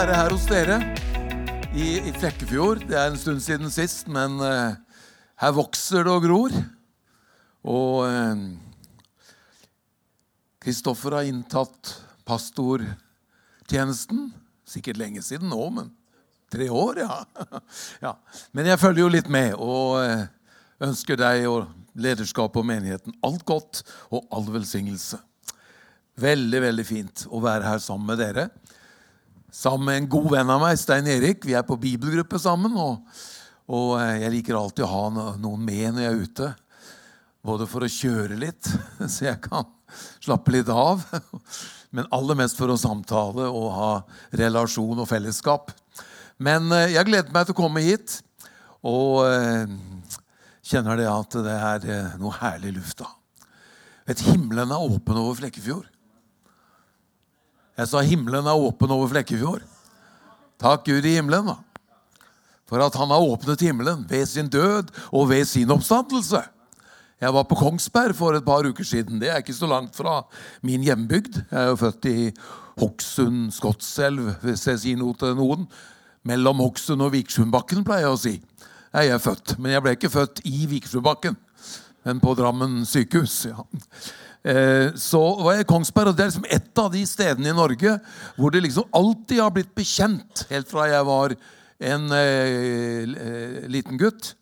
være her hos dere i, i Flekkefjord. Det er en stund siden sist, men uh, her vokser det og gror. Og Kristoffer Kristoffer har inntatt pastortjenesten. Sikkert lenge siden nå, men tre år, ja. ja. Men jeg følger jo litt med og uh, ønsker deg og lederskapet og menigheten alt godt og all velsignelse. Veldig, veldig fint å være her sammen med dere sammen med en god venn av meg, Stein Erik. Vi er på bibelgruppe sammen. Og, og, eh, jeg liker alltid å ha noen med når jeg er ute. Både for å kjøre litt, så jeg kan slappe litt av. Men aller mest for å samtale og ha relasjon og fellesskap. Men eh, jeg gleder meg til å komme hit. Og eh, kjenner det at det er noe herlig luft da. Vet, himmelen er åpen over Flekkefjord. Jeg sa himmelen er åpen over Flekkefjord. Takk Gud i himmelen, da. For at han har åpnet himmelen ved sin død og ved sin oppstandelse. Jeg var på Kongsberg for et par uker siden. Det er ikke så langt fra min hjembygd. Jeg er jo født i Hokksund, Skotselv, hvis jeg sier noe til noen. Mellom Hokksund og Vikersundbakken, pleier jeg å si. Jeg er født, Men jeg ble ikke født i Vikersundbakken, men på Drammen sykehus. ja. Eh, så var jeg i Kongsberg, og det er liksom et av de stedene i Norge hvor det liksom alltid har blitt bekjent, helt fra jeg var en eh, eh, liten gutt.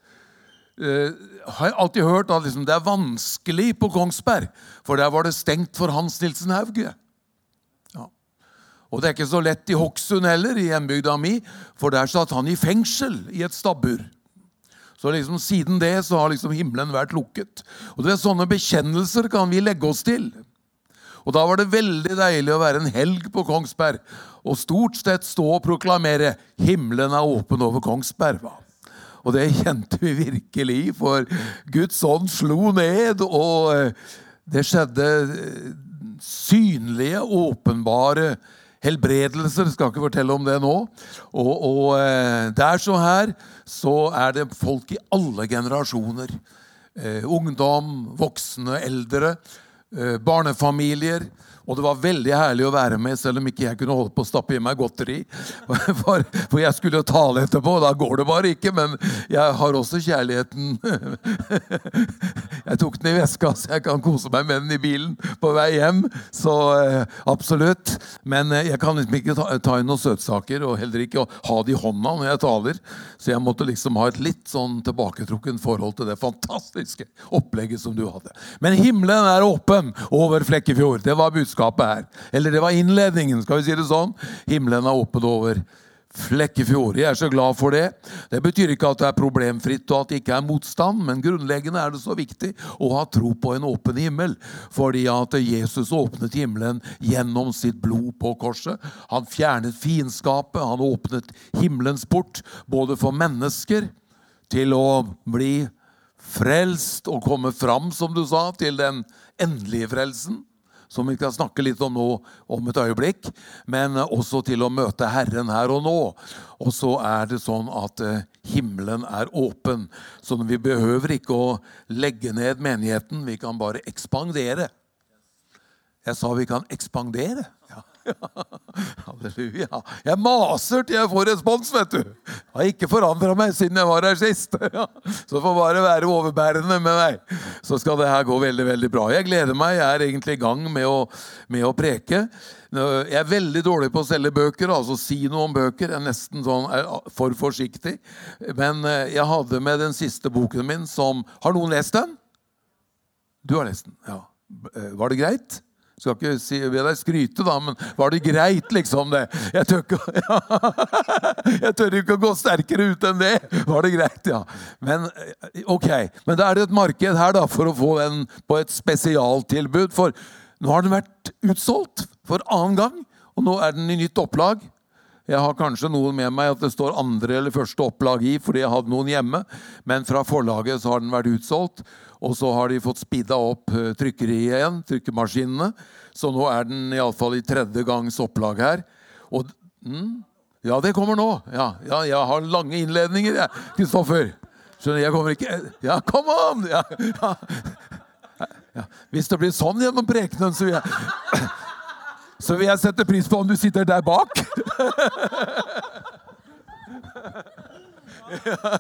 Eh, har jeg alltid hørt at liksom, det er vanskelig på Kongsberg, for der var det stengt for Hans Nilsen Hauge. Ja. Og det er ikke så lett i Hokksund heller, i hjembygda mi, for der satt han i fengsel i et stabbur. Så liksom siden det så har liksom himmelen vært lukket. Og det er Sånne bekjennelser kan vi legge oss til. Og Da var det veldig deilig å være en helg på Kongsberg og stort sett stå og proklamere 'Himmelen er åpen over Kongsberg'. Va? Og det kjente vi virkelig, for Guds ånd slo ned, og eh, det skjedde eh, synlige, åpenbare helbredelser. Skal ikke fortelle om det nå. Og, og eh, der så her så er det folk i alle generasjoner. Eh, ungdom, voksne, eldre, eh, barnefamilier. Og det var veldig herlig å være med, selv om ikke jeg kunne holde på å stappe i meg godteri. For, for jeg skulle jo tale etterpå, og da går det bare ikke. Men jeg har også kjærligheten. Jeg tok den i veska, så jeg kan kose meg med den i bilen på vei hjem. Så eh, absolutt. Men eh, jeg kan liksom ikke ta, ta inn noen søtsaker, og heller ikke ha det i hånda når jeg taler. Så jeg måtte liksom ha et litt sånn tilbaketrukken forhold til det fantastiske opplegget som du hadde. Men himmelen er åpen over Flekkefjord. Det var budskapet budskapet er. Eller det var innledningen, skal vi si det sånn. Himmelen er åpen over Flekkefjord. Jeg er så glad for det. Det betyr ikke at det er problemfritt og at det ikke er motstand, men grunnleggende er det så viktig å ha tro på en åpen himmel. Fordi at Jesus åpnet himmelen gjennom sitt blod på korset. Han fjernet fiendskapet, han åpnet himmelens port både for mennesker til å bli frelst og komme fram, som du sa, til den endelige frelsen som vi skal snakke litt om nå om et øyeblikk, men også til å møte Herren her og nå. Og så er det sånn at eh, himmelen er åpen, så vi behøver ikke å legge ned menigheten. Vi kan bare ekspandere. Jeg sa vi kan ekspandere. Ja. Halleluja. Jeg maser til jeg får respons, vet du. Jeg har ikke forandra meg siden jeg var her sist. Så får bare være overbærende med meg. Så skal det her gå veldig veldig bra. Jeg gleder meg. Jeg er egentlig i gang med å, med å preke. Jeg er veldig dårlig på å selge bøker, altså si noe om bøker. Jeg er nesten sånn er for forsiktig. Men eh, jeg hadde med den siste boken min som Har noen lest den? Du har lest den, ja. Eh, var det greit? Skal ikke si, be deg skryte, da, men var det greit, liksom? det? Jeg tør, ikke, ja. jeg tør ikke å gå sterkere ut enn det. Var det greit, ja. Men eh, ok, men da er det et marked her da, for å få den på et spesialtilbud. For nå har den vært utsolgt for annen gang, og nå er den i nytt opplag. Jeg har kanskje noen med meg at det står andre eller første opplag i, fordi jeg hadde noen hjemme. Men fra forlaget så har den vært utsolgt. Og så har de fått speeda opp eh, trykkeriet igjen, trykkemaskinene. Så nå er den iallfall i tredje gangs opplag her. Og mm, Ja, det kommer nå. Ja, ja, jeg har lange innledninger, jeg, Kristoffer. Skjønner, jeg kommer ikke Ja, come on! Ja, ja. Hvis det blir sånn gjennom prekenen, så vil jeg så vil jeg sette pris på om du sitter der bak. Ja,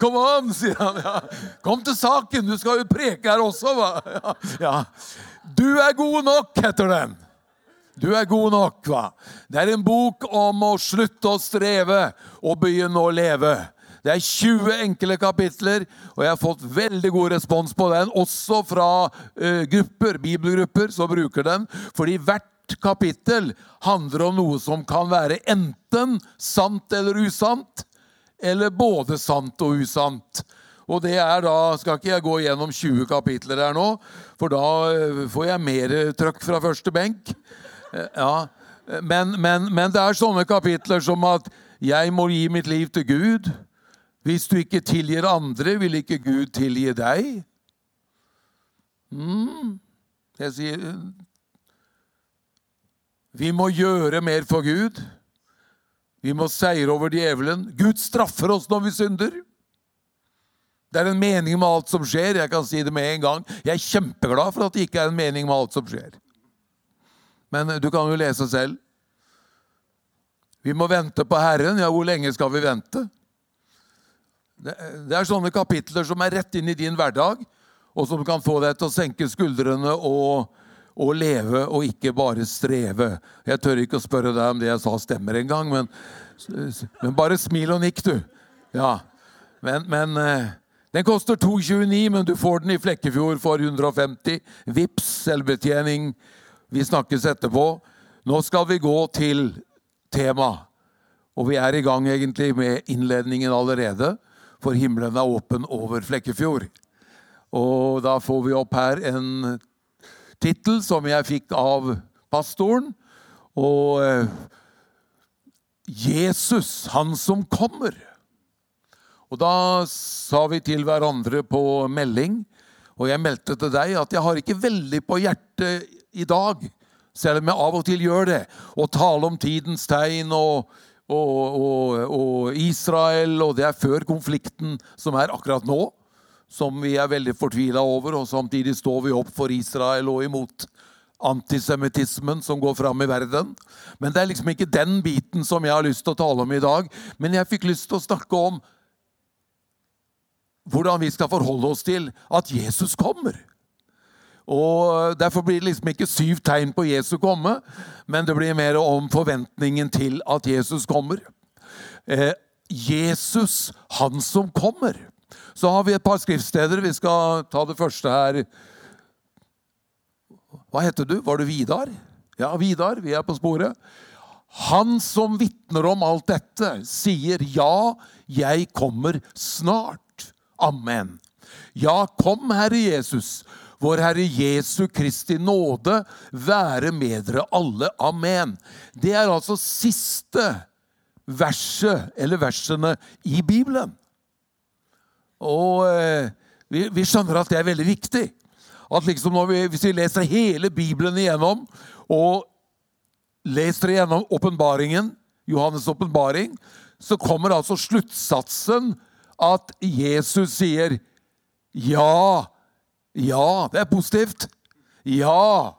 Kom an, sier han. Ja. Kom til saken, du skal jo preke her også. Va? Ja. Du er god nok, heter den. Du er god nok, hva? Det er en bok om å slutte å streve og begynne å leve. Det er 20 enkle kapitler, og jeg har fått veldig god respons på den. Også fra uh, grupper, bibelgrupper som bruker den. Fordi hvert kapittel handler om noe som kan være enten sant eller usant, eller både sant og usant. Og det er da Skal ikke jeg gå gjennom 20 kapitler her nå, for da uh, får jeg mer trøkk fra første benk. Uh, ja, men, men, men det er sånne kapitler som at jeg må gi mitt liv til Gud. Hvis du ikke tilgir andre, vil ikke Gud tilgi deg? Mm. Jeg sier Vi må gjøre mer for Gud. Vi må seire over djevelen. Gud straffer oss når vi synder. Det er en mening med alt som skjer. Jeg kan si det med en gang. Jeg er kjempeglad for at det ikke er en mening med alt som skjer. Men du kan jo lese selv. Vi må vente på Herren. Ja, hvor lenge skal vi vente? Det er sånne kapitler som er rett inn i din hverdag, og som kan få deg til å senke skuldrene og, og leve og ikke bare streve. Jeg tør ikke å spørre deg om det jeg sa, stemmer engang, men, men bare smil og nikk, du. Ja. Men, men eh, den koster 2,29, men du får den i Flekkefjord for 150. Vips, selvbetjening. Vi snakkes etterpå. Nå skal vi gå til tema. Og vi er i gang egentlig med innledningen allerede for himmelen er åpen over Flekkefjord. Og da får vi opp her en tittel som jeg fikk av pastoren. Og eh, Jesus, han som kommer. Og da sa vi til hverandre på melding, og jeg meldte til deg at jeg har ikke veldig på hjertet i dag, selv om jeg av og til gjør det, å tale om tidens tegn og og, og, og, Israel, og det er før konflikten som er akkurat nå, som vi er veldig fortvila over. Og samtidig står vi opp for Israel og imot antisemittismen som går fram i verden. Men det er liksom ikke den biten som jeg har lyst til å tale om i dag. Men jeg fikk lyst til å snakke om hvordan vi skal forholde oss til at Jesus kommer. Og Derfor blir det liksom ikke syv tegn på Jesu komme, men det blir mer om forventningen til at Jesus kommer. Eh, Jesus, han som kommer. Så har vi et par skriftsteder. Vi skal ta det første her. Hva heter du? Var du Vidar? Ja, Vidar. Vi er på sporet. Han som vitner om alt dette, sier ja, jeg kommer snart. Amen. Ja, kom, Herre Jesus. Vår Herre Jesu Kristi nåde være med dere alle. Amen. Det er altså siste verset, eller versene, i Bibelen. Og eh, vi, vi, skjønner at det er veldig viktig. At liksom vi, Hvis vi leser hele Bibelen igjennom, og leser igjennom åpenbaringen, Johannes' åpenbaring, så kommer altså sluttsatsen at Jesus sier ja, ja, det er positivt. Ja.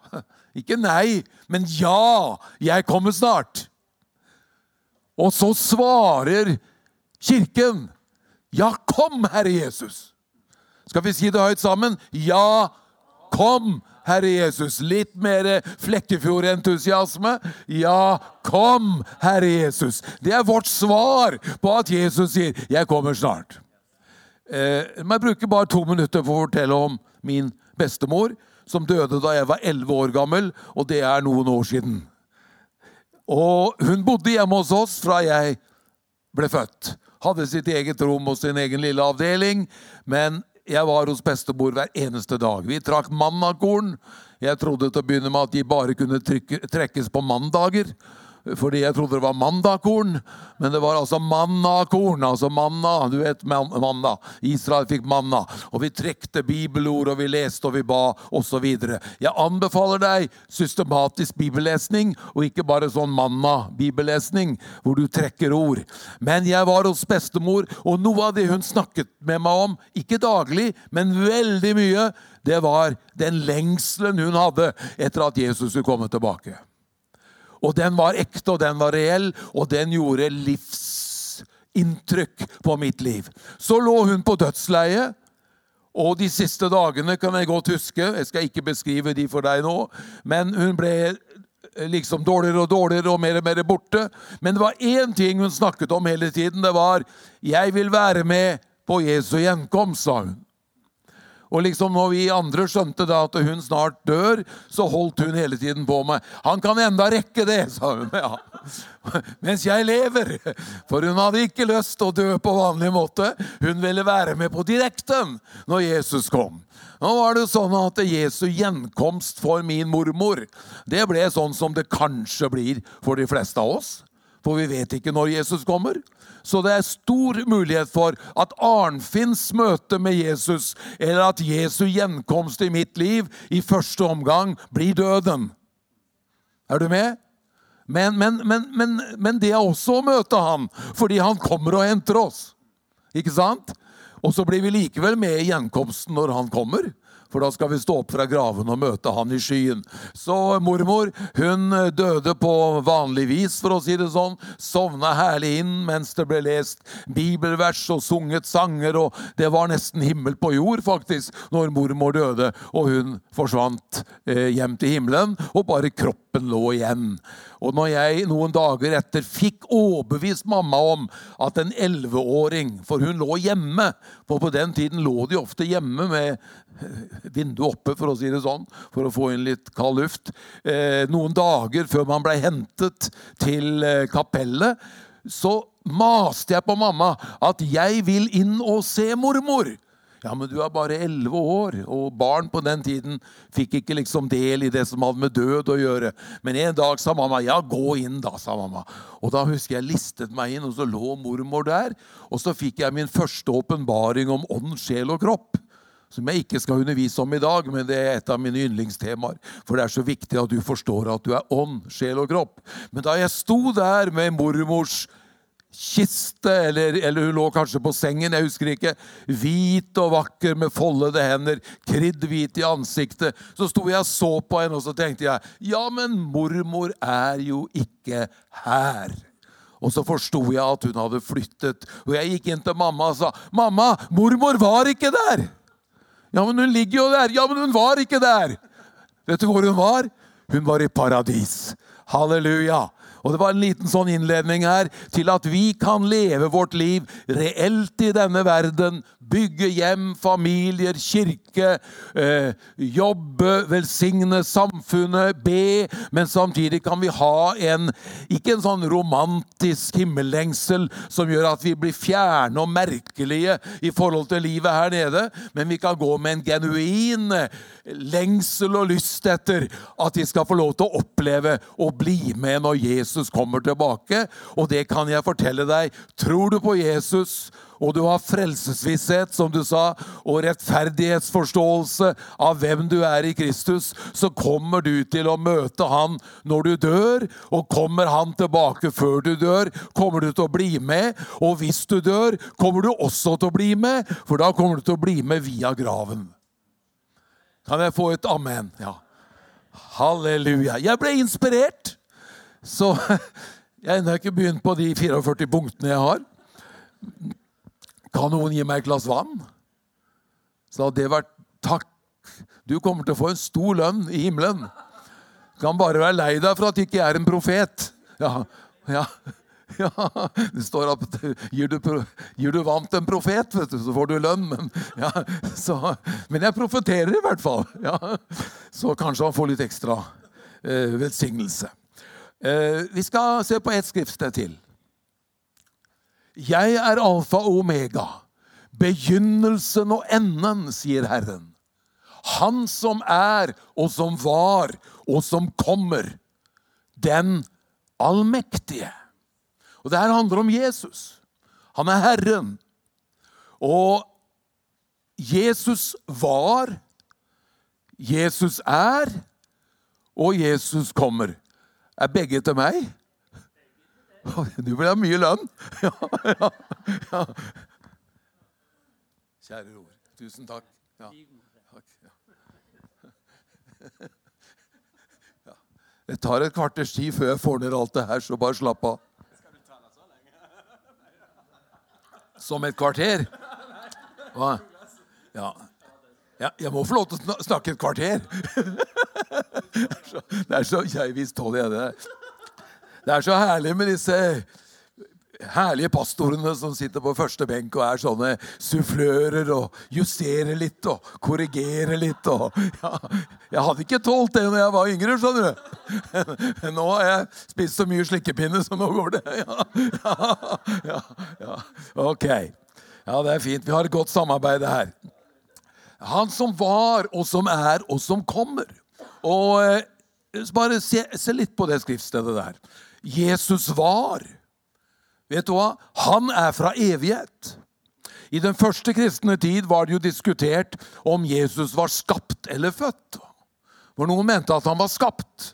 Ikke nei, men ja. Jeg kommer snart. Og så svarer Kirken. Ja, kom, Herre Jesus. Skal vi si det høyt sammen? Ja, kom, Herre Jesus. Litt mer Flekkefjord-entusiasme. Ja, kom, Herre Jesus. Det er vårt svar på at Jesus sier 'Jeg kommer snart'. Eh, jeg bruker bare to minutter for å fortelle om min bestemor, som døde da jeg var elleve år gammel, og det er noen år siden. Og hun bodde hjemme hos oss fra jeg ble født. Hadde sitt eget rom og sin egen lille avdeling, men jeg var hos bestemor hver eneste dag. Vi trakk mannakorn. Jeg trodde til å begynne med at de bare kunne trykke, trekkes på mandager. Fordi jeg trodde det var mandakorn, men det var altså mannakorn. Altså manna, du vet manna. Israel fikk manna. Og vi trekte bibelord, og vi leste, og vi ba, osv. Jeg anbefaler deg systematisk bibellesning, og ikke bare sånn manna-bibellesning, hvor du trekker ord. Men jeg var hos bestemor, og noe av det hun snakket med meg om, ikke daglig, men veldig mye, det var den lengselen hun hadde etter at Jesus skulle komme tilbake. Og den var ekte, og den var reell, og den gjorde livsinntrykk på mitt liv. Så lå hun på dødsleiet. Og de siste dagene kan jeg godt huske, jeg skal ikke beskrive de for deg nå, men hun ble liksom dårligere og dårligere og mer og mer borte. Men det var én ting hun snakket om hele tiden. Det var 'Jeg vil være med på Jesu gjenkomst', sa hun. Og liksom når vi andre skjønte da at hun snart dør, så holdt hun hele tiden på meg. 'Han kan enda rekke det', sa hun. Ja. Mens jeg lever. For hun hadde ikke lyst til å dø på vanlig måte. Hun ville være med på direkten når Jesus kom. Nå var det sånn at Jesu gjenkomst for min mormor det ble sånn som det kanskje blir for de fleste av oss. For vi vet ikke når Jesus kommer. Så det er stor mulighet for at Arnfinns møte med Jesus, eller at Jesu gjenkomst i mitt liv i første omgang blir døden. Er du med? Men, men, men, men det er også å møte ham, fordi han kommer og henter oss. Ikke sant? Og så blir vi likevel med i gjenkomsten når han kommer. For da skal vi stå opp fra graven og møte han i skyen. Så mormor hun døde på vanlig vis, for å si det sånn. Sovna herlig inn mens det ble lest bibelvers og sunget sanger. Og det var nesten himmel på jord, faktisk, når mormor døde og hun forsvant eh, hjem til himmelen, og bare kroppen lå igjen. Og når jeg noen dager etter fikk overbevist mamma om at en elleveåring For hun lå hjemme, for på den tiden lå de ofte hjemme med vinduet oppe, for å si det sånn, for å få inn litt kald luft. Eh, noen dager før man ble hentet til eh, kapellet, så maste jeg på mamma at jeg vil inn og se mormor. Ja, men du er bare elleve år, og barn på den tiden fikk ikke liksom del i det som hadde med død å gjøre. Men en dag sa mamma ja, gå inn, da, sa mamma. Og da husker jeg listet meg inn, og så lå mormor der. Og så fikk jeg min første åpenbaring om ånd, sjel og kropp som jeg ikke skal undervise om i dag, men det er et av mine yndlingstemaer. For det er så viktig at du forstår at du er ånd, sjel og kropp. Men da jeg sto der med mormors kiste, eller, eller, hun lå kanskje på sengen, jeg husker ikke, hvit og vakker med foldede hender, kriddhvit i ansiktet, så sto jeg og så på henne, og så tenkte jeg ja, men mormor er jo ikke her. Og så forsto jeg at hun hadde flyttet, og jeg gikk inn til mamma og sa 'Mamma, mormor var ikke der!' Ja, men hun ligger jo der. Ja, men hun var ikke der. Vet du hvor hun var? Hun var i paradis. Halleluja. Og Det var en liten sånn innledning her til at vi kan leve vårt liv reelt i denne verden Bygge hjem, familier, kirke, eh, jobbe, velsigne samfunnet, be. Men samtidig kan vi ha en ikke en sånn romantisk himmellengsel som gjør at vi blir fjerne og merkelige i forhold til livet her nede, men vi kan gå med en genuin lengsel og lyst etter at de skal få lov til å oppleve og bli med når Jesus kommer tilbake. Og det kan jeg fortelle deg. Tror du på Jesus? og du har frelsesvisshet, som du sa, og rettferdighetsforståelse av hvem du er i Kristus, så kommer du til å møte Han når du dør. Og kommer Han tilbake før du dør, kommer du til å bli med. Og hvis du dør, kommer du også til å bli med, for da kommer du til å bli med via graven. Kan jeg få et amen? Ja. Halleluja. Jeg ble inspirert. Så jeg har ennå ikke begynt på de 44 punktene jeg har. Kan noen gi meg et glass vann? Så hadde det vært takk. Du kommer til å få en stor lønn i himmelen. Kan bare være lei deg for at du ikke er en profet. Ja, ja, ja. Det står at gir du, gir du vann en profet, vet du, så får du lønn. Men, ja, så, men jeg profeterer i hvert fall. Ja. Så kanskje han får litt ekstra eh, velsignelse. Eh, vi skal se på ett skriftsted til. 'Jeg er alfa og omega, begynnelsen og enden', sier Herren. Han som er, og som var, og som kommer. Den allmektige. Og det her handler om Jesus. Han er Herren. Og Jesus var, Jesus er, og Jesus kommer. Er begge til meg? Du vil ha mye lønn? Ja, ja, ja. Kjære Ror, tusen takk. Ja. Det tar et kvarters tid før jeg får ned alt det her, så bare slapp av. Som et kvarter? Hva? Ja. ja. Jeg må få lov til å snakke et kvarter. Det er så, jeg visst tåler jeg det. Det er så herlig med disse herlige pastorene som sitter på første benk og er sånne sufflører og justerer litt og korrigerer litt. Og, ja, jeg hadde ikke tålt det når jeg var yngre, skjønner du. Men nå har jeg spist så mye slikkepinne, så nå går det. Ja, ja, ja, Ok. Ja, det er fint. Vi har et godt samarbeid her. Han som var, og som er, og som kommer. Og eh, bare se, se litt på det skriftstedet der. Jesus var. Vet du hva? Han er fra evighet. I den første kristne tid var det jo diskutert om Jesus var skapt eller født. For noen mente at han var skapt.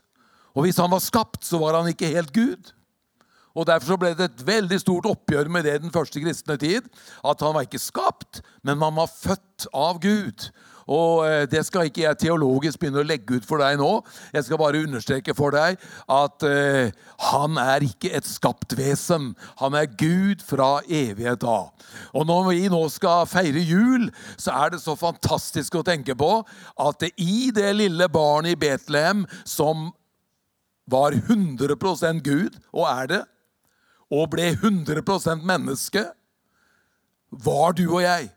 Og hvis han var skapt, så var han ikke helt Gud. Og Derfor så ble det et veldig stort oppgjør med det den første kristne tid. At han var ikke skapt, men man var født av Gud. Og eh, Det skal ikke jeg teologisk begynne å legge ut for deg nå. Jeg skal bare understreke for deg at uh, han er ikke et skapt vesen. Han er Gud fra evighet av. Og når vi nå skal feire jul, så er det så fantastisk å tenke på at det i det lille barnet i Betlehem som var 100% Gud, og er det, og ble 100% menneske, var du og jeg.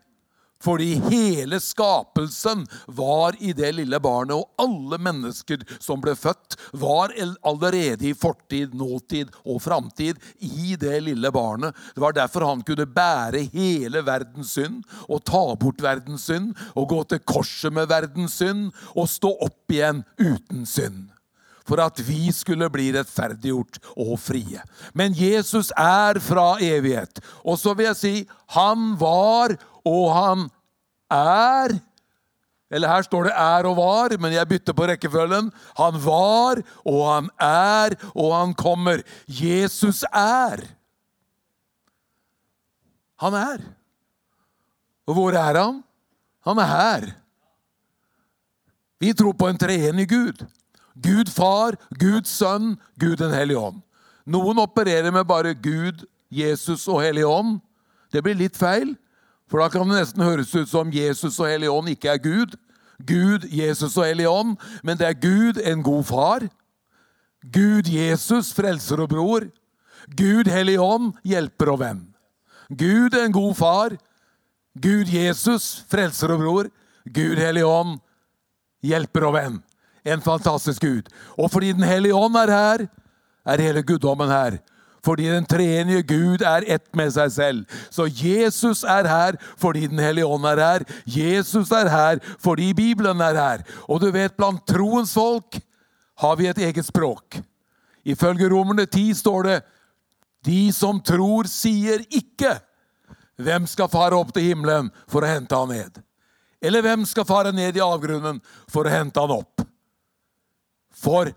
Fordi hele skapelsen var i det lille barnet, og alle mennesker som ble født, var allerede i fortid, nåtid og framtid i det lille barnet. Det var derfor han kunne bære hele verdens synd og ta bort verdens synd og gå til korset med verdens synd og stå opp igjen uten synd for at vi skulle bli rettferdiggjort og frie. Men Jesus er fra evighet. Og så vil jeg si han var og han er Eller her står det 'er og var', men jeg bytter på rekkefølgen. Han var, og han er, og han kommer. Jesus er. Han er. Og hvor er han? Han er her. Vi tror på en treenig Gud. Gud far, Guds sønn, Gud den hellige ånd. Noen opererer med bare Gud, Jesus og Hellig ånd. Det blir litt feil. For da kan det nesten høres ut som Jesus og Hellig Ånd ikke er Gud. Gud, Jesus og Hellig Ånd, men det er Gud, en god far. Gud, Jesus, frelser og bror. Gud, Hellig Ånd, hjelper og venn. Gud, en god far. Gud, Jesus, frelser og bror. Gud, Hellig Ånd, hjelper og venn. En fantastisk Gud. Og fordi Den hellige ånd er her, er hele guddommen her fordi den treenige Gud er ett med seg selv. Så Jesus er her fordi Den hellige ånd er her. Jesus er her fordi Bibelen er her. Og du vet, blant troens folk har vi et eget språk. Ifølge Romerne 10 står det de som tror, sier ikke hvem skal fare opp til himmelen for å hente han ned? Eller hvem skal fare ned i avgrunnen for å hente han opp? For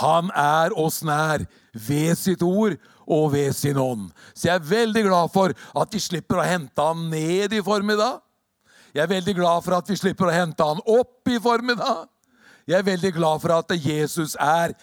han er oss nær ved sitt ord og ved sin ånd. Så jeg er veldig glad for at de slipper å hente han ned i formiddag. Jeg er veldig glad for at vi slipper å hente han opp i formiddag. Jeg er veldig glad for at Jesus er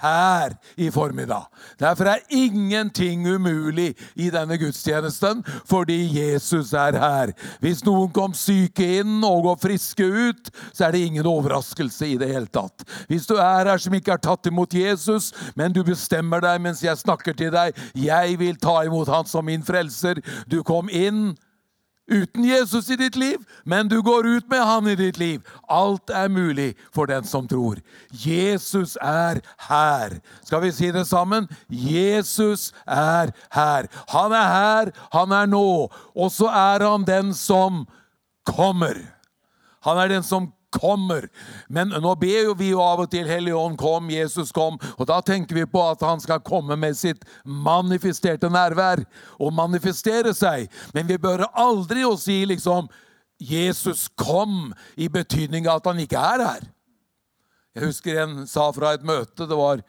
her i formiddag. Derfor er ingenting umulig i denne gudstjenesten, fordi Jesus er her. Hvis noen kom syke inn og går friske ut, så er det ingen overraskelse i det hele tatt. Hvis du er her som ikke har tatt imot Jesus, men du bestemmer deg mens jeg snakker til deg 'Jeg vil ta imot Han som min frelser', du kom inn uten Jesus i ditt liv, men du går ut med han i ditt liv. Alt er mulig for den som tror. Jesus er her. Skal vi si det sammen? Jesus er her. Han er her, han er nå. Og så er han den som kommer. Han er den som kommer. Men nå ber jo vi jo av og til Hellige Ånd kom, Jesus kom, og da tenker vi på at han skal komme med sitt manifesterte nærvær og manifestere seg. Men vi bør aldri å si liksom Jesus kom i betydning av at han ikke er her. Jeg husker en sa fra et møte, det var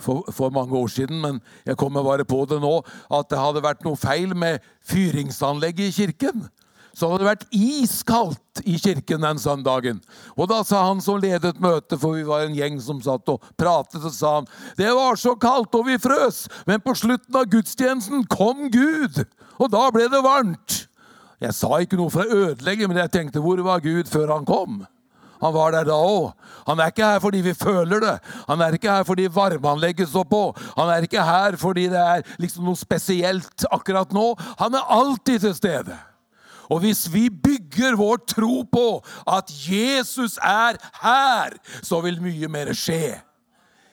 for, for, mange år siden, men jeg kommer bare på det nå, at det hadde vært noe feil med fyringsanlegget i kirken så hadde det vært iskaldt i kirken den søndagen. Og da sa han som ledet møtet, for vi var en gjeng som satt og pratet, og sa han det var så kaldt og vi frøs, men på slutten av gudstjenesten kom Gud, og da ble det varmt. Jeg sa ikke noe for å ødelegge, men jeg tenkte hvor var Gud før han kom? Han var der da òg. Han er ikke her fordi vi føler det. Han er ikke her fordi varmeanlegget står på. Han er ikke her fordi det er liksom noe spesielt akkurat nå. Han er alltid til stede. Og hvis vi bygger vår tro på at Jesus er her, så vil mye mer skje.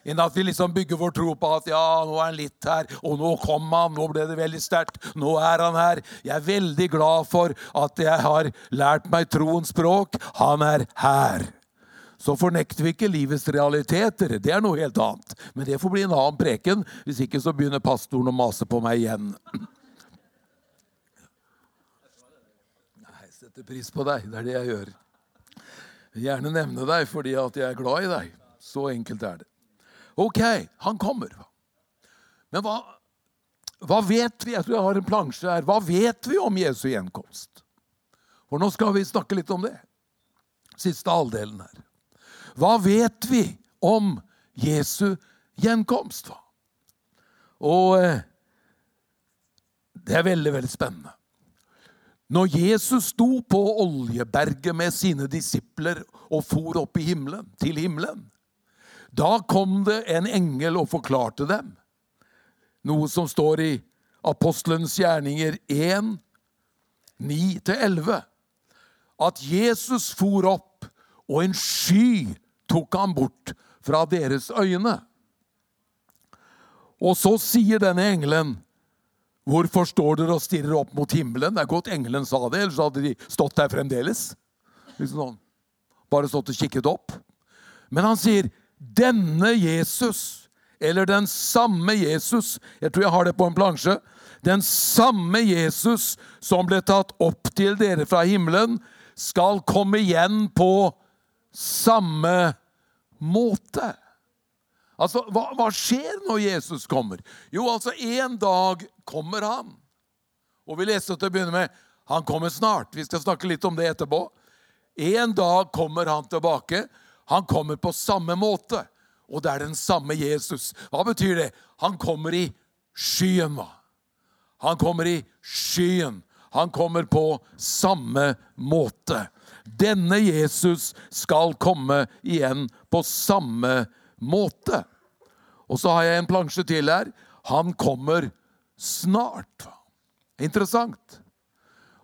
Enn at vi liksom bygger vår tro på at ja, nå er han litt her, og nå kom han, nå ble det veldig sterkt, nå er han her. Jeg er veldig glad for at jeg har lært meg troens språk. Han er her. Så fornekter vi ikke livets realiteter. Det er noe helt annet. Men det får bli en annen preken. Hvis ikke så begynner pastoren å mase på meg igjen. Setter pris på deg. Det er det jeg gjør. Gjerne nevne deg fordi at jeg er glad i deg. Så enkelt er det. Ok, han kommer. Men hva, hva vet vi? Jeg tror jeg har en plansje her. Hva vet vi om Jesu gjenkomst? For nå skal vi snakke litt om det. Siste halvdelen her. Hva vet vi om Jesu gjenkomst? Og eh, det er veldig, veldig spennende. Når Jesus sto på Oljeberget med sine disipler og for opp i himmelen, til himmelen, da kom det en engel og forklarte dem noe som står i Apostelens gjerninger 1, 9-11. At Jesus for opp, og en sky tok ham bort fra deres øyne. Og så sier denne engelen Hvorfor står dere og stirrer opp mot himmelen? Det er godt engelen sa det, ellers hadde de stått der fremdeles. Liksom sånn. Bare stått og kikket opp. Men han sier, 'Denne Jesus', eller den samme Jesus Jeg tror jeg har det på en plansje. Den samme Jesus som ble tatt opp til dere fra himmelen, skal komme igjen på samme måte. Altså, hva, hva, skjer når Jesus kommer? Jo, altså, en dag kommer han. Og vi leste til å begynne med han kommer snart. Vi skal snakke litt om det etterpå. En dag kommer han tilbake. Han kommer på samme måte. Og det er den samme Jesus. Hva betyr det? Han kommer i skyen, hva? Han kommer i skyen. Han kommer på samme måte. Denne Jesus skal komme igjen på samme måte. Og så har jeg en plansje til her. Han kommer snart. Interessant.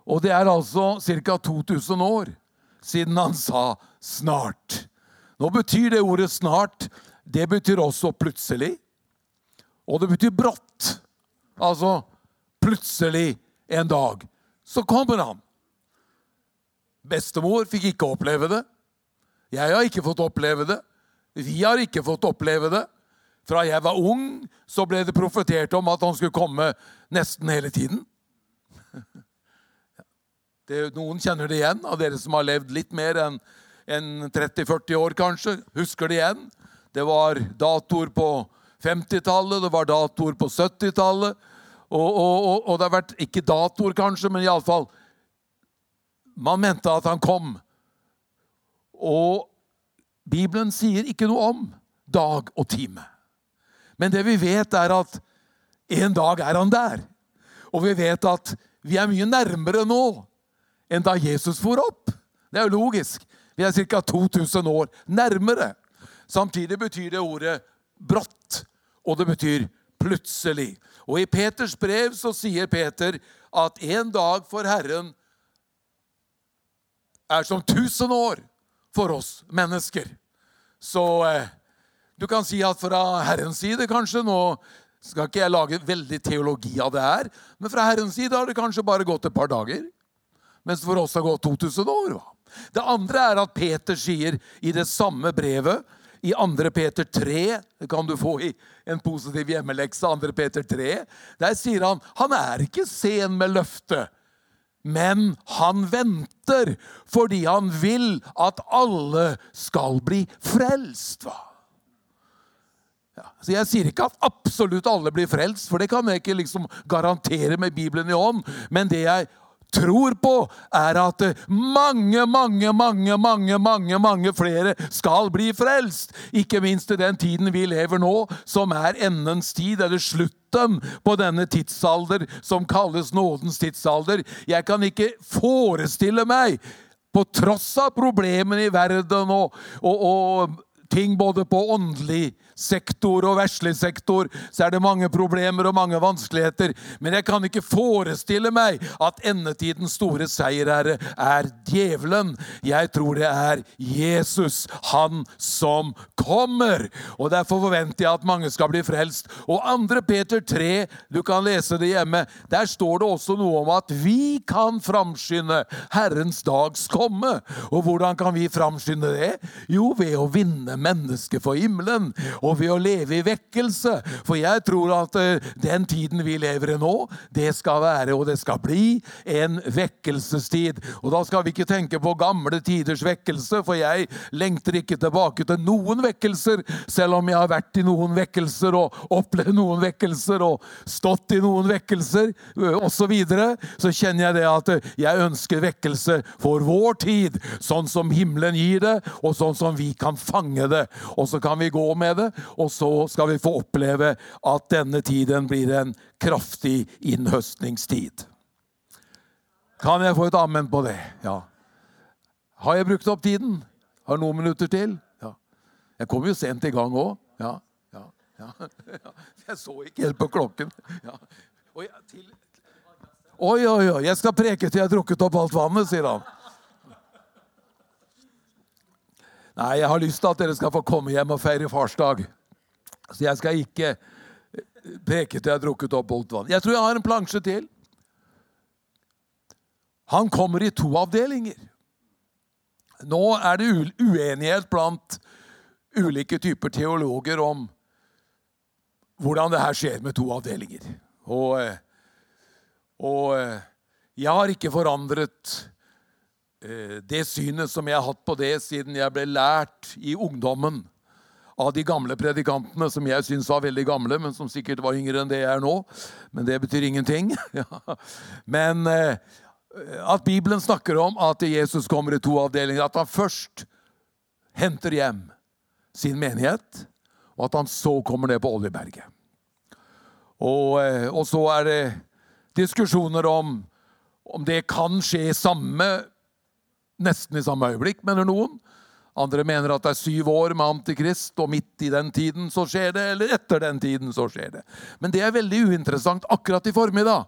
Og det er altså ca. 2000 år siden han sa 'snart'. Nå betyr det ordet 'snart' det betyr også plutselig. Og det betyr brått. Altså plutselig en dag så kommer han. Bestemor fikk ikke oppleve det. Jeg har ikke fått oppleve det. Vi har ikke fått oppleve det. Fra jeg var ung, så ble det profetert om at han skulle komme nesten hele tiden. Det, noen kjenner det igjen, av dere som har levd litt mer enn en 30-40 år, kanskje. Husker det igjen. Det var datoer på 50-tallet, det var datoer på 70-tallet. Og, og, og, og, det har vært ikke datoer, kanskje, men iallfall Man mente at han kom. Og Bibelen sier ikke noe om dag og time. Men det vi vet, er at en dag er han der. Og vi vet at vi er mye nærmere nå enn da Jesus for opp. Det er jo logisk. Vi er ca. 2000 år nærmere. Samtidig betyr det ordet brått, og det betyr plutselig. Og i Peters brev så sier Peter at en dag for Herren er som tusen år for oss mennesker. Så eh, du kan si at fra Herrens side, kanskje Nå skal ikke jeg lage veldig teologi av det her, men fra Herrens side har det kanskje bare gått et par dager. Mens for oss har gått 2000 år. Det andre er at Peter sier i det samme brevet, i 2. Peter 3, det kan du få i en positiv hjemmelekse, 2. Peter 3, der sier han han er ikke sen med løftet, men han venter fordi han vil at alle skal bli frelst. hva? Ja, så Jeg sier ikke at absolutt alle blir frelst, for det kan jeg ikke liksom garantere med Bibelen i hånd. Men det jeg tror på, er at mange, mange, mange, mange, mange, mange flere skal bli frelst. Ikke minst i den tiden vi lever nå, som er endens tid, eller slutten på denne tidsalder som kalles nådens tidsalder. Jeg kan ikke forestille meg på tross av problemene i verden og, og, og ting både på åndelig sektor og verslig sektor, så er det mange problemer og mange vanskeligheter. Men jeg kan ikke forestille meg at endetidens store seierherre er djevelen. Jeg tror det er Jesus, han som kommer. Og Derfor forventer jeg at mange skal bli frelst. Og 2. Peter 3, du kan lese det hjemme, der står det også noe om at vi kan framskynde Herrens dags komme. Og hvordan kan vi framskynde det? Jo, ved å vinne mennesket for himmelen, og ved å leve i vekkelse. For jeg tror at uh, den tiden vi lever i nå, det skal være, og det skal bli, en vekkelsestid. Og da skal vi ikke tenke på gamle tiders vekkelse, for jeg lengter ikke tilbake til noen vekkelser, selv om jeg har vært i noen vekkelser og opplevd noen vekkelser og stått i noen vekkelser osv. Så, videre, så kjenner jeg det at jeg ønsker vekkelse for vår tid, sånn som himmelen gir det, og sånn som vi kan fange det. Og så kan vi gå med det, og så skal vi få oppleve at denne tiden blir en kraftig innhøstningstid. Kan jeg få et amen på det? Ja. Har jeg brukt opp tiden? Har noen minutter til? Ja. Jeg kom jo sent i gang òg. Ja, ja, ja, Jeg så ikke helt på klokken. Oi, oi, oi, jeg skal preke til jeg har drukket opp alt vannet, sier han. Nei, jeg har lyst til at dere skal få komme hjem og feire farsdag. Så jeg skal ikke preke til jeg har drukket opp alt vann. Jeg tror jeg har en plansje til. Han kommer i to avdelinger. Nå er det uenighet blant ulike typer teologer om hvordan det her skjer med to avdelinger. Og, og jeg har ikke forandret Eh, det synet som jeg har hatt på det siden jeg ble lært i ungdommen av de gamle predikantene, som jeg syns var veldig gamle, men som sikkert var yngre enn det jeg er nå. Men det betyr ingenting. men eh, at Bibelen snakker om at Jesus kommer i to avdelinger. At han først henter hjem sin menighet, og at han så kommer ned på Oljeberget. Og, eh, og så er det diskusjoner om om det kan skje samme nesten i samme øyeblikk, mener noen. Andre mener at det er syv år med Antikrist, og midt i den tiden så skjer det, eller etter den tiden så skjer det. Men det er veldig uinteressant akkurat i formiddag.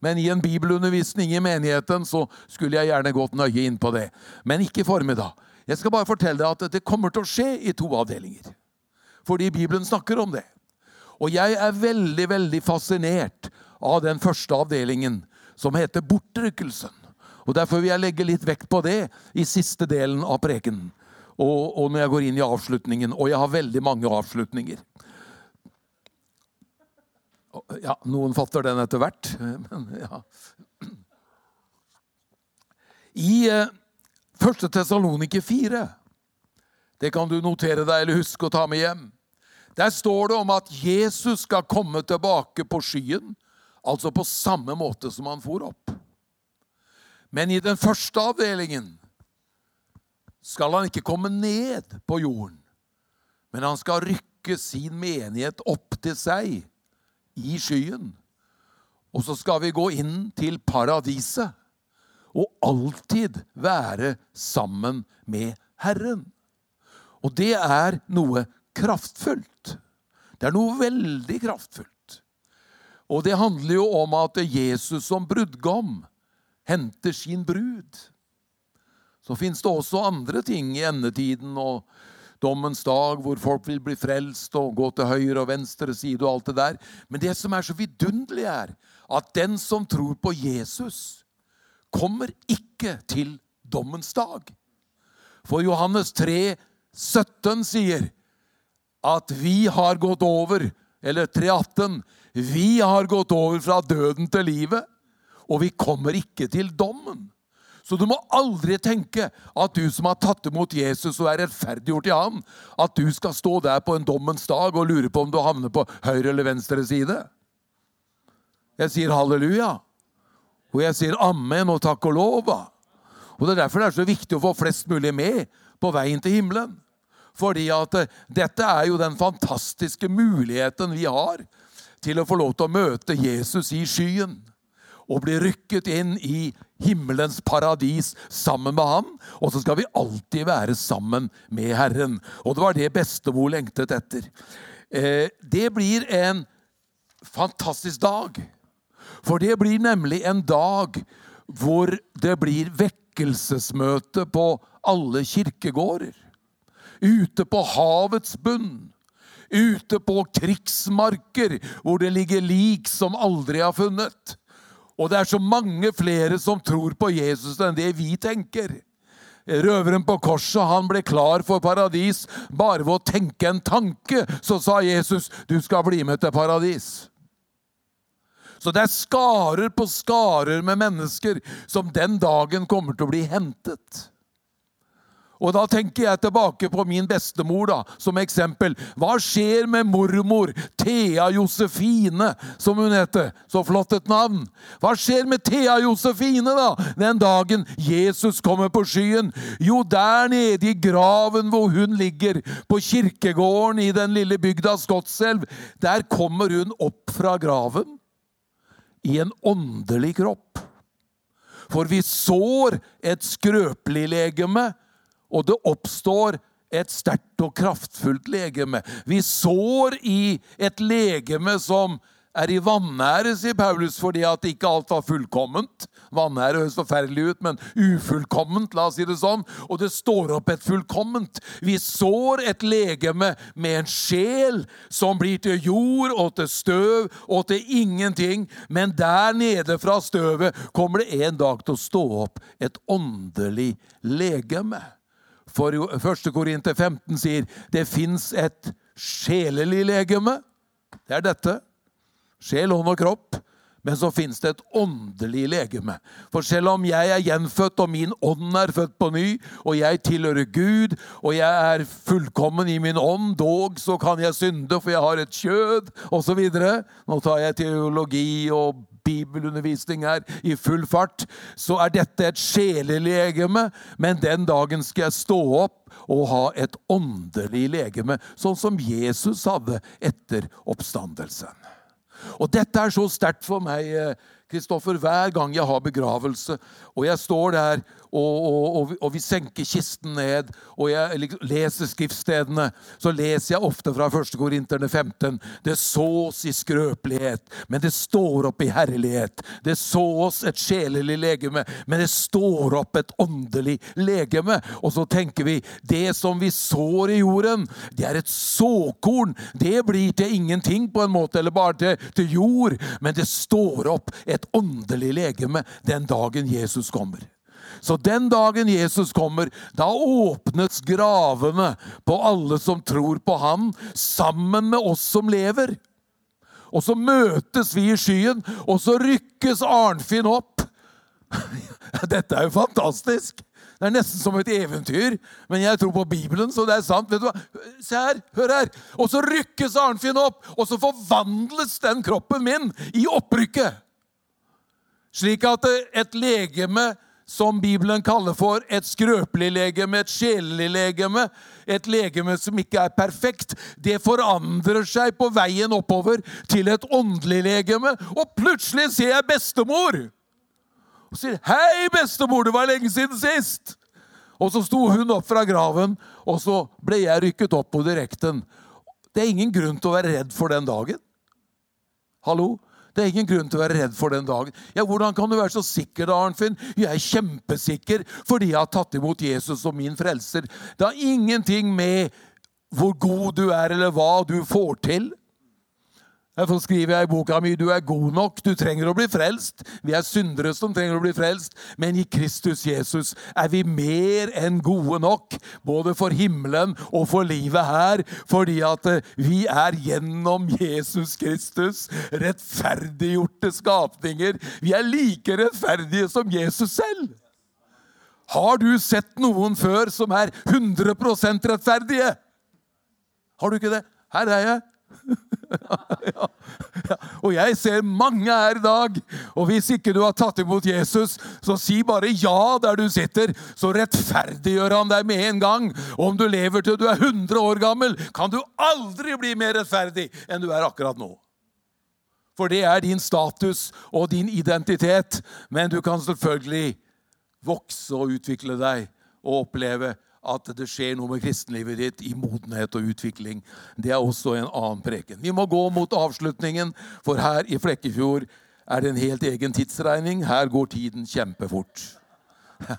Men i en bibelundervisning i menigheten så skulle jeg gjerne gått nøye inn på det. Men ikke i formiddag. Jeg skal bare fortelle deg at det kommer til å skje i to avdelinger. Fordi Bibelen snakker om det. Og jeg er veldig, veldig fascinert av den første avdelingen, som heter bortrykkelsen. Og Derfor vil jeg legge litt vekt på det i siste delen av prekenen. Og, og, når jeg går inn i avslutningen. Og jeg har veldig mange avslutninger. Ja, noen fatter den etter hvert. Men ja. I eh, 1. Tessalonike 4, det kan du notere deg eller huske å ta med hjem, der står det om at Jesus skal komme tilbake på skyen, altså på samme måte som han for opp. Men i den første avdelingen skal han ikke komme ned på jorden, men han skal rykke sin menighet opp til seg i skyen. Og så skal vi gå inn til paradiset og alltid være sammen med Herren. Og det er noe kraftfullt. Det er noe veldig kraftfullt. Og det handler jo om at Jesus som brudgom henter sin brud. Så fins det også andre ting i endetiden og dommens dag hvor folk vil bli frelst og gå til høyre og venstre side og alt det der. Men det som er så vidunderlig, er at den som tror på Jesus, kommer ikke til dommens dag. For Johannes 3, 17 sier at vi har gått over, eller 3,18 Vi har gått over fra døden til livet, og vi kommer ikke til dommen. Så du må aldri tenke at du som har tatt imot Jesus og er rettferdiggjort i ham, at du skal stå der på en dommens dag og lure på om du havner på høyre eller venstre side. Jeg sier halleluja. Og jeg sier amen og takk og lov. Og Det er derfor det er så viktig å få flest mulig med på veien til himmelen. Fordi at eh, dette er jo den fantastiske muligheten vi har til å få lov til å møte Jesus i skyen. Og bli rykket inn i himmelens paradis sammen med ham. Og så skal vi alltid være sammen med Herren. Og det var det bestemor lengtet etter. Eh, det blir en fantastisk dag. For det blir nemlig en dag hvor det blir vekkelsesmøte på alle kirkegårder ute på havets bunn, ute på krigsmarker hvor det ligger lik som aldri har funnet. Og det er så mange flere som tror på Jesus enn det vi tenker. Røveren på korset han ble klar for paradis bare ved å tenke en tanke. Så sa Jesus, 'Du skal bli med til paradis'. Så det er skarer på skarer med mennesker som den dagen kommer til å bli hentet. Og da tenker jeg tilbake på min bestemor da, som eksempel. Hva skjer med mormor Thea Josefine, som hun heter? Så flott et navn. Hva skjer med Thea Josefine da, den dagen Jesus kommer på skyen? Jo, der nede i graven hvor hun ligger, på kirkegården i den lille bygda Skotselv, der kommer hun opp fra graven i en åndelig kropp. For vi sår et skrøpelig legeme og det oppstår et sterkt og kraftfullt legeme. Vi sår i et legeme som er i vanære, sier Paulus, fordi at ikke alt var fullkomment. Vanære høres forferdelig ut, men ufullkomment, la oss si det sånn. Og det står opp et fullkomment. Vi sår et legeme med en sjel som blir til jord og til støv og til ingenting. Men der nede fra støvet kommer det en dag til å stå opp et åndelig legeme. For 1. Korinter 15 sier det fins et sjelelig legeme. Det er dette. Sjel, ånd og kropp. Men så fins det et åndelig legeme. For selv om jeg er gjenfødt, og min ånd er født på ny, og jeg tilhører Gud, og jeg er fullkommen i min ånd, dog så kan jeg synde, for jeg har et kjød, osv. Nå tar jeg teologi og bibelundervisning her i full fart, så er dette et sjelelegeme, men den dagen skal jeg stå opp og ha et åndelig legeme, sånn som Jesus hadde etter oppstandelsen. Og dette er så sterkt for meg, Kristoffer, hver gang jeg har begravelse, og jeg står der og, og, og, vi senker kisten ned, og jeg leser skriftstedene, så leser jeg ofte fra 1. Korinterne 15. Det sås i skrøpelighet, men det står opp i herlighet. Det sås et sjelelig legeme, men det står opp et åndelig legeme. Og så tenker vi det som vi sår i jorden, det er et såkorn. Det blir til ingenting på en måte, eller bare til, til jord, men det står opp et åndelig legeme den dagen Jesus kommer. Så den dagen Jesus kommer, da åpnes gravene på alle som tror på Han, sammen med oss som lever. Og så møtes vi i skyen, og så rykkes Arnfinn opp. Dette er jo fantastisk! Det er nesten som et eventyr, men jeg tror på Bibelen, så det er sant. Vet du hva? Se her, hør her. Og så rykkes Arnfinn opp, og så forvandles den kroppen min i opprykket. Slik at et legeme som Bibelen kaller for et skrøpelig legeme, et sjelelig legeme, et legeme som ikke er perfekt, det forandrer seg på veien oppover til et åndelig legeme. Og plutselig ser jeg bestemor! Og sier 'Hei, bestemor, det var lenge siden sist'. Og så sto hun opp fra graven, og så ble jeg rykket opp på direkten. Det er ingen grunn til å være redd for den dagen. Hallo? Det er ingen grunn til å være redd for den dagen. Ja, Hvordan kan du være så sikker, da, Arnfinn? Jeg er kjempesikker fordi jeg har tatt imot Jesus som min frelser. Det har ingenting med hvor god du er, eller hva du får til. Derfor skriver jeg i boka mi du er god nok, du trenger å bli frelst. Vi er syndere som trenger å bli frelst, men i Kristus Jesus er vi mer enn gode nok, både for himmelen og for livet her, fordi at eh, vi er gjennom Jesus Kristus rettferdiggjorte skapninger. Vi er like rettferdige som Jesus selv. Har du sett noen før som er 100% rettferdige? Har du ikke det? Her er jeg. ja. Og jeg ser mange her i dag. Og hvis ikke du har tatt imot Jesus, så si bare ja der du sitter. Så rettferdiggjør han deg med en gang. Og om du lever til du er 100 år gammel, kan du aldri bli mer rettferdig enn du er akkurat nå. For det er din status og din identitet. Men du kan selvfølgelig vokse og utvikle deg og oppleve at det skjer noe med kristenlivet ditt i modenhet og utvikling. Det er også en annen preken. Vi må gå mot avslutningen, for her i Flekkefjord er det en helt egen tidsregning. Her går tiden kjempefort.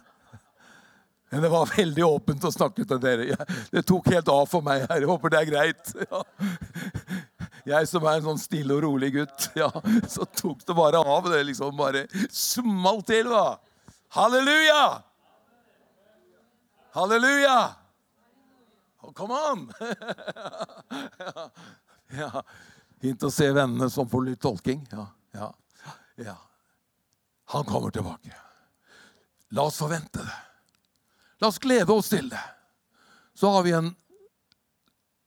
Men det var veldig åpent å snakke til dere. Det tok helt av for meg her. Jeg håper det er greit. Jeg som er en sånn stille og rolig gutt, ja, så tok det bare av. Det liksom bare smalt til, da. Halleluja! Halleluja! Oh, come on! ja. Fint å se vennene som får litt tolking. Ja, ja, ja. Han kommer tilbake. La oss forvente det. La oss glede oss til det. Så har vi en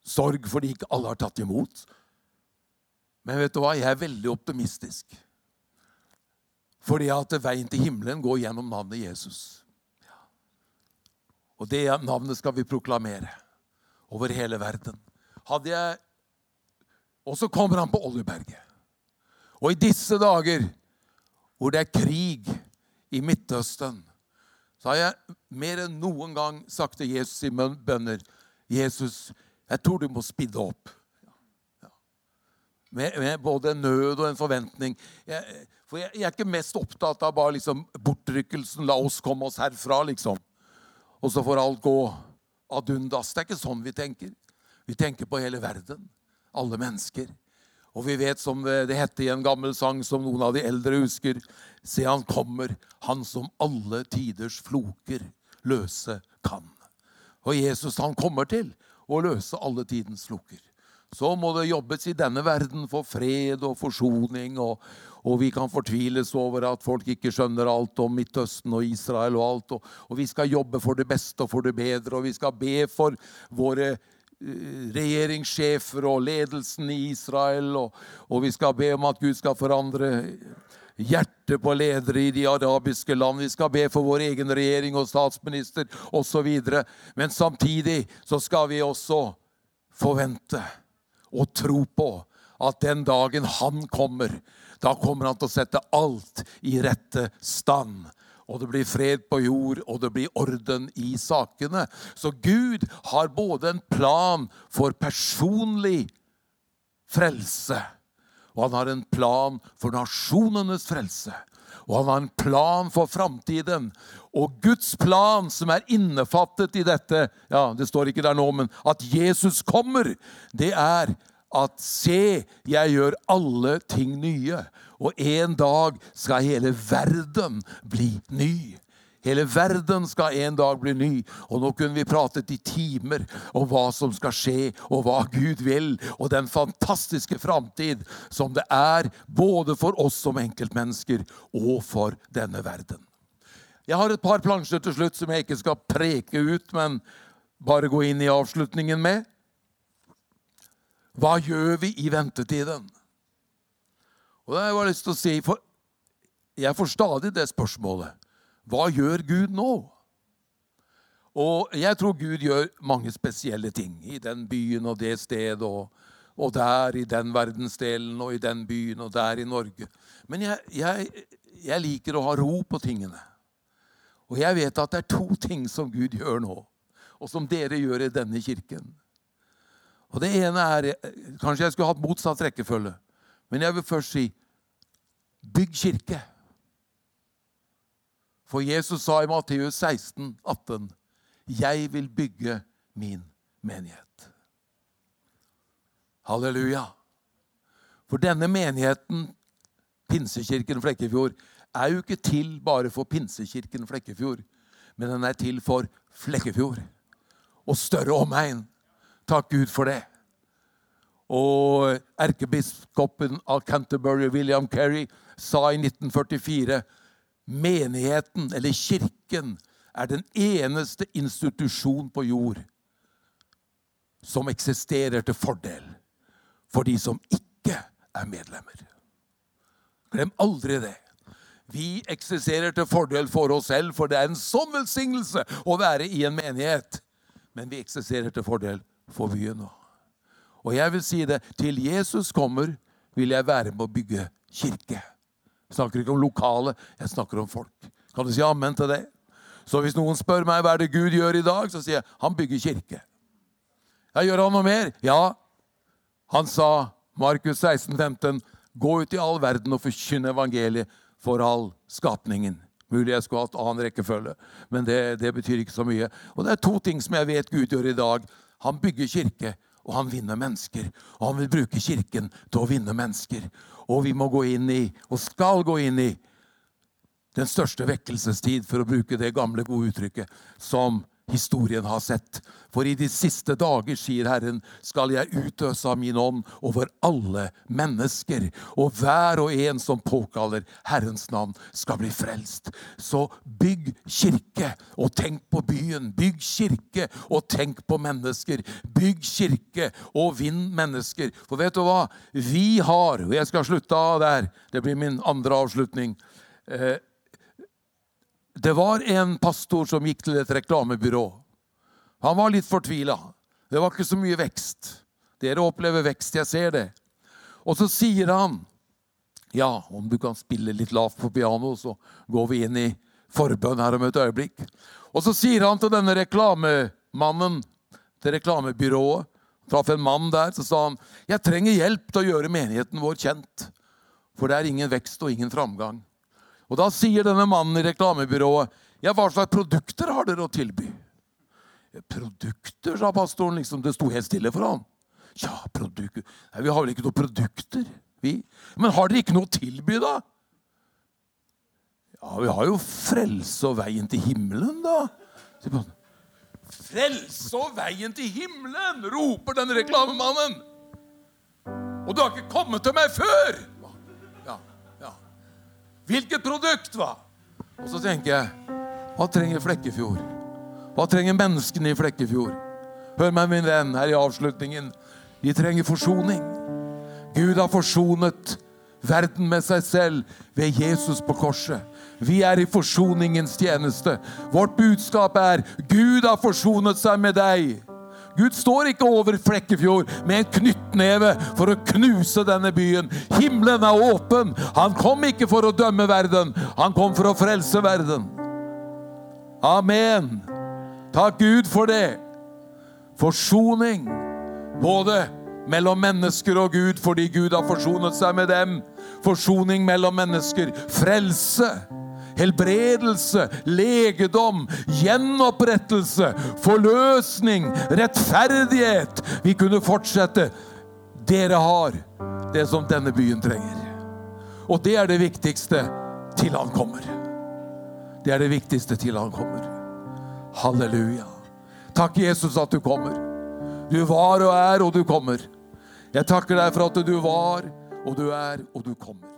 sorg fordi ikke alle har tatt imot. Men vet du hva? Jeg er veldig optimistisk. Fordi at veien til himmelen går gjennom navnet Jesus. Og det navnet skal vi proklamere over hele verden. Hadde jeg Og så kommer han på Oljeberget. Og i disse dager hvor det er krig i Midtøsten, så har jeg mer enn noen gang sagt til Jesus i bønner Jesus, jeg tror du må spidde opp. Med, med, både en nød og en forventning. Jeg, for jeg, jeg, er ikke mest opptatt av bare liksom bortrykkelsen. La oss komme oss herfra, liksom og så får alt gå ad undas. Det er ikke sånn vi tenker. Vi tenker på hele verden. Alle mennesker. Og vi vet, som det heter i en gammel sang som noen av de eldre husker Se, han kommer, han som alle tiders floker løse kan. Og Jesus, han kommer til å løse alle tidens floker. Så må det jobbes i denne verden for fred og forsoning, og, og vi kan fortviles over at folk ikke skjønner alt om Midtøsten og Israel. Og alt, og, og vi skal jobbe for det beste og for det bedre, og vi skal be for våre eh, regjeringssjefer og ledelsen i Israel. Og, og, vi skal be om at Gud skal forandre hjertet på ledere i de arabiske land. Vi skal be for vår egen regjering og statsminister osv. Men samtidig så skal vi også forvente og tro på at den dagen han kommer, da kommer han til å sette alt i rette stand. Og det blir fred på jord, og det blir orden i sakene. Så Gud har både en plan for personlig frelse, og han har en plan for nasjonenes frelse. Og han har en plan for framtiden. Og Guds plan, som er innefattet i dette ja, Det står ikke der nå, men at Jesus kommer, det er at se, jeg gjør alle ting nye. Og en dag skal hele verden bli ny. Hele verden skal en dag bli ny. Og nå kunne vi pratet i timer om hva som skal skje, og hva Gud vil, og den fantastiske framtid som det er både for oss som enkeltmennesker og for denne verden. Jeg har et par plansjer til slutt som jeg ikke skal preke ut, men bare gå inn i avslutningen med. Hva gjør vi i ventetiden? Og det har jeg lyst til å si, for Jeg får stadig det spørsmålet. Hva gjør Gud nå? Og jeg tror Gud gjør mange spesielle ting i den byen og det stedet. Og, og der i den verdensdelen og i den byen og der i Norge. Men jeg, jeg, jeg liker å ha ro på tingene. Og jeg vet at det er to ting som Gud gjør nå, og som dere gjør i denne kirken. Og det ene er Kanskje jeg skulle hatt motsatt rekkefølge. Men jeg vil først si bygg kirke. For Jesus sa i Matteus 16, 18, 'Jeg vil bygge min menighet'. Halleluja. For denne menigheten, Pinsekirken Flekkefjord, er jo ikke til bare for Pinsekirken Flekkefjord, men den er til for Flekkefjord og større omegn. Takk Gud for det. Og erkebiskopen av Canterbury, William Kerry, sa i 1944 menigheten, eller kirken, er den eneste institusjon på jord som eksisterer til fordel for de som ikke er medlemmer. Glem aldri det. Vi eksisterer til fordel for oss selv, for det er en sånn velsignelse å være i en menighet. Men vi eksisterer til fordel for byen òg. Og jeg vil si det til Jesus kommer, vil jeg være med å bygge kirke. Jeg snakker ikke om lokale, jeg snakker om folk. Kan du si amen til det? Så hvis noen spør meg hva er det Gud gjør i dag, så sier jeg han bygger kirke. Ja, Gjør han noe mer? Ja. Han sa, Markus 16, 15, gå ut i all verden og forkynne evangeliet for all skapningen. Mulig jeg skulle hatt annen rekkefølge, men det, det, betyr ikke så mye. Og det er to ting som jeg vet Gud gjør i dag. Han bygger kirke, og han vinner mennesker. Og han vil bruke kirken til å vinne mennesker. Og vi må gå inn i, og skal gå inn i, den største vekkelsestid, for å bruke det gamle, gode uttrykket, som historien har sett. For i de siste dager, sier Herren, skal jeg utøse av min ånd over alle mennesker. Og hver og en som påkaller Herrens navn, skal bli frelst. Så bygg kirke og tenk på byen. Bygg kirke og tenk på mennesker. Bygg kirke og vinn mennesker. For vet du hva? Vi har, og jeg skal slutte av der, det blir min andre avslutning eh, det var en pastor som gikk til et reklamebyrå. Han var litt fortvila. Det var ikke så mye vekst. Dere opplever vekst, jeg ser det. Og så sier han Ja, om du kan spille litt lavt på piano, så går vi inn i forbønn her om et øyeblikk. Og så sier han til denne reklamemannen til reklamebyrået Traff en mann der, så sa han jeg trenger hjelp til å gjøre menigheten vår kjent. For det er ingen vekst og ingen framgang. Og Da sier denne mannen i reklamebyrået ja, hva slags produkter har dere å tilby? Produkter, sa pastoren. liksom, Det sto helt stille for ham. Ja, produkter Nei, Vi har vel ikke noen produkter, vi? Men har dere ikke noe å tilby, da? Ja, vi har jo frelse og veien til himmelen, da. Frelse og veien til himmelen, roper den reklamemannen. Og du har ikke kommet til meg før! Hvilket produkt, hva? Og så tenker jeg Hva trenger Flekkefjord? Hva trenger menneskene i Flekkefjord? Hør meg, min venn, her i avslutningen. De trenger forsoning. Gud har forsonet verden med seg selv ved Jesus på korset. Vi er i forsoningens tjeneste. Vårt budskap er Gud har forsonet seg med deg. Gud står ikke over Flekkefjord med en knyttneve for å knuse denne byen. Himmelen er åpen. Han kom ikke for å dømme verden, han kom for å frelse verden. Amen. Takk Gud for det. Forsoning både mellom mennesker og Gud fordi Gud har forsonet seg med dem. Forsoning mellom mennesker. Frelse helbredelse, legedom, gjenopprettelse, forløsning, rettferdighet. Vi kunne fortsette. Dere har det som denne byen trenger. Og det er det viktigste til han kommer. Det er det viktigste til han kommer. Halleluja. Takk, Jesus, at du kommer. Du var og er, og du kommer. Jeg takker deg for at du var, og du er, og du kommer.